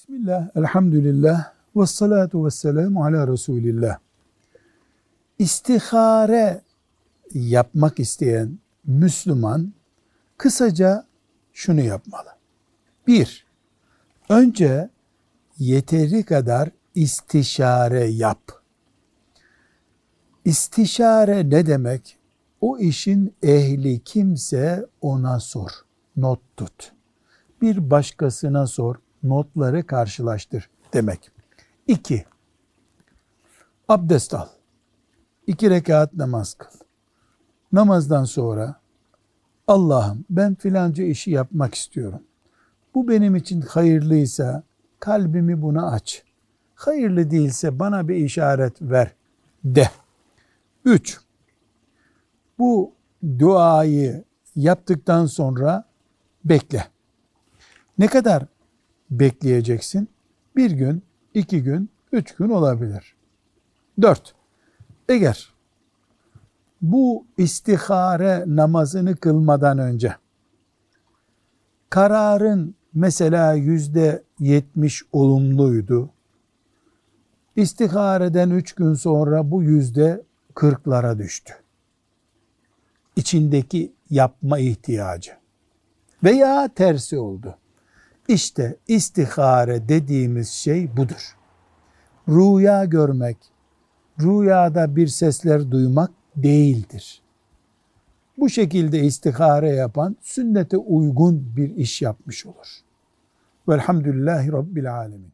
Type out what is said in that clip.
Bismillah, elhamdülillah, ve salatu ve selamu ala Resulillah. İstihare yapmak isteyen Müslüman kısaca şunu yapmalı. Bir, önce yeteri kadar istişare yap. İstişare ne demek? O işin ehli kimse ona sor. Not tut. Bir başkasına sor. Notları karşılaştır demek. İki, abdest al. İki rekat namaz kıl. Namazdan sonra Allah'ım ben filanca işi yapmak istiyorum. Bu benim için hayırlıysa kalbimi buna aç. Hayırlı değilse bana bir işaret ver de. Üç, bu duayı yaptıktan sonra bekle. Ne kadar bekleyeceksin? Bir gün, iki gün, üç gün olabilir. Dört, eğer bu istihare namazını kılmadan önce kararın mesela yüzde yetmiş olumluydu. İstihareden üç gün sonra bu yüzde kırklara düştü. İçindeki yapma ihtiyacı. Veya tersi oldu. İşte istihare dediğimiz şey budur. Rüya görmek, rüyada bir sesler duymak değildir. Bu şekilde istihare yapan sünnete uygun bir iş yapmış olur. Velhamdülillahi Rabbil Alemin.